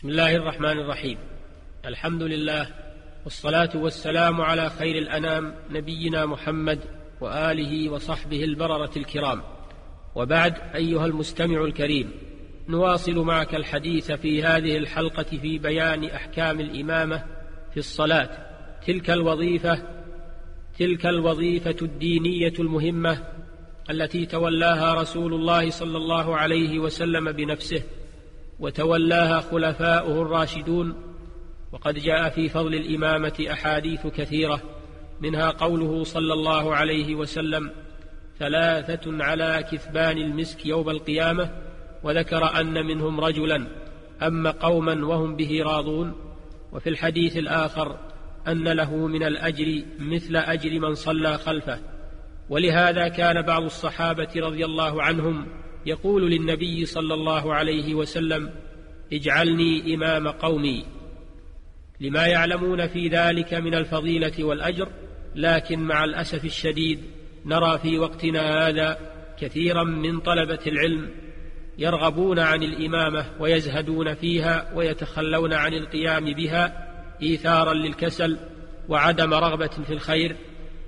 بسم الله الرحمن الرحيم. الحمد لله والصلاة والسلام على خير الأنام نبينا محمد وآله وصحبه البررة الكرام. وبعد أيها المستمع الكريم نواصل معك الحديث في هذه الحلقة في بيان أحكام الإمامة في الصلاة. تلك الوظيفة تلك الوظيفة الدينية المهمة التي تولاها رسول الله صلى الله عليه وسلم بنفسه. وتولاها خلفاؤه الراشدون وقد جاء في فضل الإمامة أحاديث كثيرة منها قوله صلى الله عليه وسلم ثلاثة على كثبان المسك يوم القيامة وذكر أن منهم رجلا أما قوما وهم به راضون وفي الحديث الآخر أن له من الأجر مثل أجر من صلى خلفه ولهذا كان بعض الصحابة رضي الله عنهم يقول للنبي صلى الله عليه وسلم اجعلني إمام قومي. لما يعلمون في ذلك من الفضيلة والأجر لكن مع الأسف الشديد نرى في وقتنا هذا كثيرا من طلبة العلم يرغبون عن الإمامة ويزهدون فيها ويتخلون عن القيام بها ايثارا للكسل وعدم رغبة في الخير.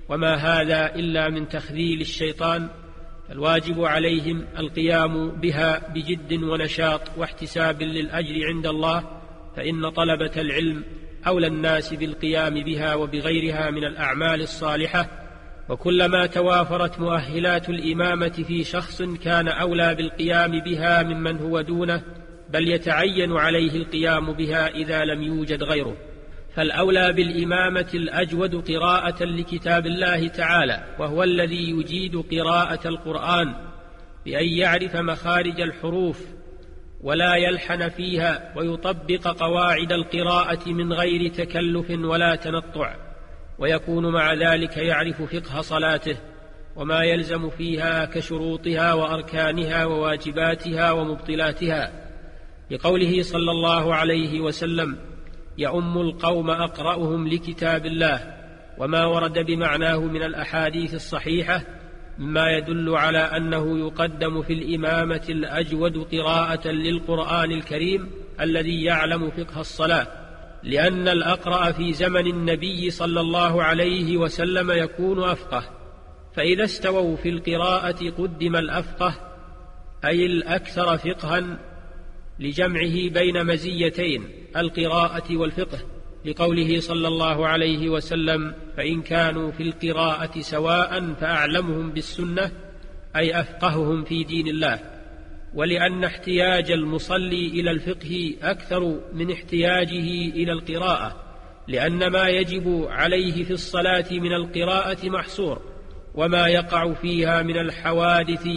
وما هذا إلا من تخذيل الشيطان فالواجب عليهم القيام بها بجد ونشاط واحتساب للأجر عند الله فإن طلبة العلم أولى الناس بالقيام بها وبغيرها من الأعمال الصالحة وكلما توافرت مؤهلات الإمامة في شخص كان أولى بالقيام بها ممن هو دونه بل يتعين عليه القيام بها إذا لم يوجد غيره. فالأولى بالإمامة الأجود قراءة لكتاب الله تعالى وهو الذي يجيد قراءة القرآن بأن يعرف مخارج الحروف ولا يلحن فيها ويطبق قواعد القراءة من غير تكلف ولا تنطع ويكون مع ذلك يعرف فقه صلاته وما يلزم فيها كشروطها وأركانها وواجباتها ومبطلاتها. لقوله صلى الله عليه وسلم يؤم القوم أقرأهم لكتاب الله وما ورد بمعناه من الأحاديث الصحيحة مما يدل على أنه يقدم في الإمامة الأجود قراءة للقرآن الكريم الذي يعلم فقه الصلاة لأن الأقرأ في زمن النبي صلى الله عليه وسلم يكون أفقه. فإذا استووا في القراءة قدم الأفقه أي الأكثر فقها لجمعه بين مزيتين القراءة والفقه لقوله صلى الله عليه وسلم فإن كانوا في القراءة سواء فأعلمهم بالسنة أي أفقههم في دين الله ولأن احتياج المصلي إلى الفقه أكثر من احتياجه إلى القراءة لأن ما يجب عليه في الصلاة من القراءة محصور وما يقع فيها من الحوادث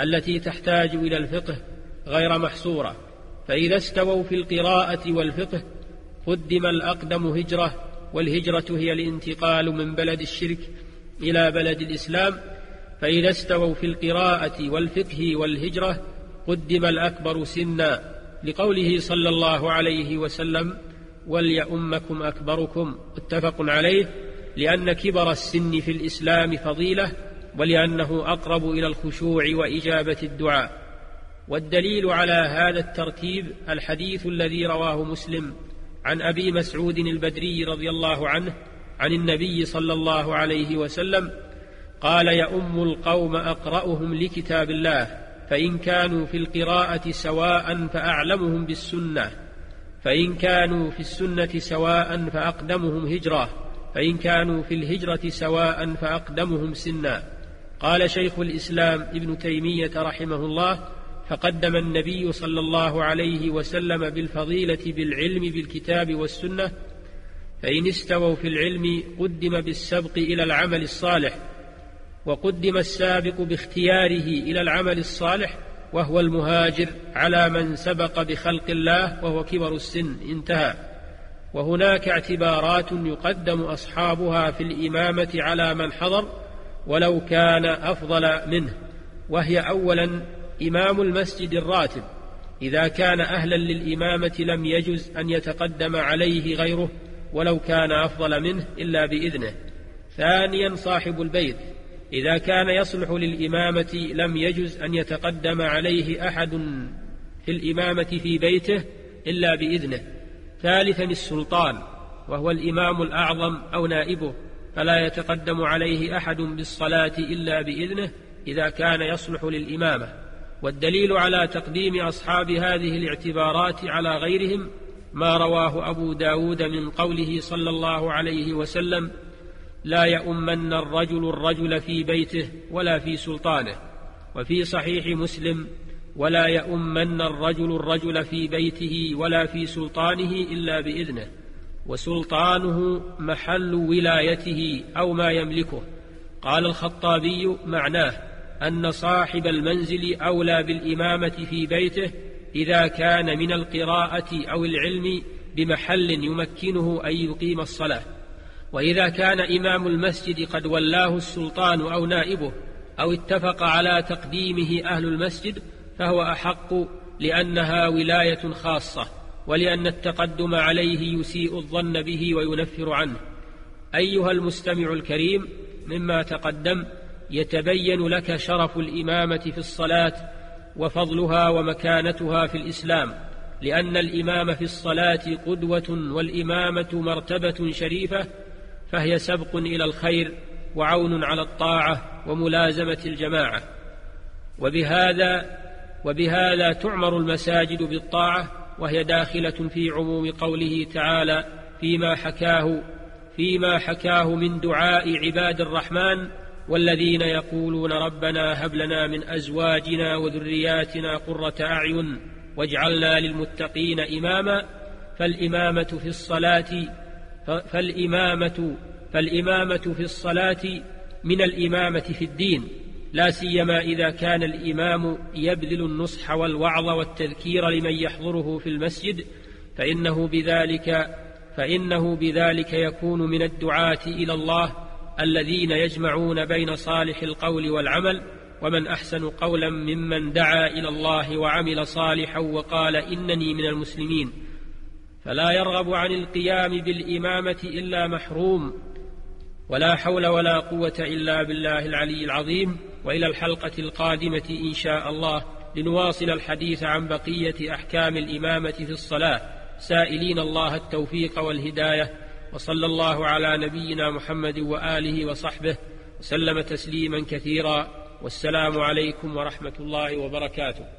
التي تحتاج إلى الفقه غير محصورة. فإذا استووا في القراءة والفقه قدم الأقدم هجرة والهجرة هي الانتقال من بلد الشرك إلى بلد الإسلام. فإذا استووا في القراءة والفقه والهجرة قدم الأكبر سنا لقوله صلى الله عليه وسلم وليؤمكم أكبركم متفق عليه لأن كبر السن في الإسلام فضيلة ولأنه أقرب إلى الخشوع وإجابة الدعاء. والدليل على هذا الترتيب الحديث الذي رواه مسلم عن أبي مسعود البدري رضي الله عنه عن النبي صلى الله عليه وسلم قال يؤم القوم أقرأهم لكتاب الله فإن كانوا في القراءة سواء فأعلمهم بالسنة فإن كانوا في السنة سواء فأقدمهم هجرة فإن كانوا في الهجرة سواء فأقدمهم سنا قال شيخ الإسلام ابن تيمية رحمه الله فقدم النبي صلى الله عليه وسلم بالفضيلة بالعلم بالكتاب والسنة فإن استووا في العلم قدم بالسبق إلى العمل الصالح وقدم السابق باختياره إلى العمل الصالح وهو المهاجر على من سبق بخلق الله وهو كبر السن انتهى. وهناك اعتبارات يقدم أصحابها في الإمامة على من حضر ولو كان أفضل منه وهي اولا إمام المسجد الراتب. إذا كان أهلا للإمامة لم يجز أن يتقدم عليه غيره ولو كان أفضل منه إلا بإذنه. ثانيا صاحب البيت. إذا كان يصلح للإمامة لم يجز أن يتقدم عليه أحد في الإمامة في بيته إلا بإذنه. ثالثا السلطان وهو الإمام الأعظم أو نائبه فلا يتقدم عليه أحد بالصلاة إلا بإذنه إذا كان يصلح للإمامة. والدليل على تقديم أصحاب هذه الاعتبارات على غيرهم ما رواه أبو داود من قوله صلى الله عليه وسلم لا يؤمن الرجل الرجل في بيته ولا في سلطانه. وفي صحيح مسلم ولا يؤمن الرجل الرجل في بيته ولا في سلطانه إلا بإذنه وسلطانه محل ولايته أو ما يملكه. قال الخطابي معناه أن صاحب المنزل أولى بالإمامة في بيته إذا كان من القراءة أو العلم بمحل يمكنه أن يقيم الصلاة. وإذا كان إمام المسجد قد ولاه السلطان أو نائبه أو اتفق على تقديمه أهل المسجد فهو أحق لأنها ولاية خاصة ولأن التقدم عليه يسيء الظن به وينفر عنه. أيها المستمع الكريم مما تقدم يتبين لك شرف الإمامة في الصلاة وفضلها ومكانتها في الإسلام لأن الإمام في الصلاة قدوة والإمامة مرتبة شريفة فهي سبق إلى الخير وعون على الطاعة وملازمة الجماعة. وبهذا وبهذا تعمر المساجد بالطاعة وهي داخلة في عموم قوله تعالى فيما حكاه فيما حكاه من دعاء عباد الرحمن والذين يقولون ربنا هب لنا من أزواجنا وذرياتنا قرة أعين واجعلنا للمتقين إماما فالإمامة في الصلاة فالإمامة فالإمامة في الصلاة من الإمامة في الدين لا سيما إذا كان الإمام يبذل النصح والوعظ والتذكير لمن يحضره في المسجد فإنه بذلك فإنه بذلك يكون من الدعاة إلى الله الذين يجمعون بين صالح القول والعمل ومن أحسن قولا ممن دعا إلى الله وعمل صالحا وقال إنني من المسلمين. فلا يرغب عن القيام بالإمامة إلا محروم ولا حول ولا قوة إلا بالله العلي العظيم. وإلى الحلقة القادمة إن شاء الله لنواصل الحديث عن بقية أحكام الإمامة في الصلاة. سائلين الله التوفيق والهداية. وصلى الله على نبينا محمد وآله وصحبه وسلم تسليما كثيرا والسلام عليكم ورحمة الله وبركاته.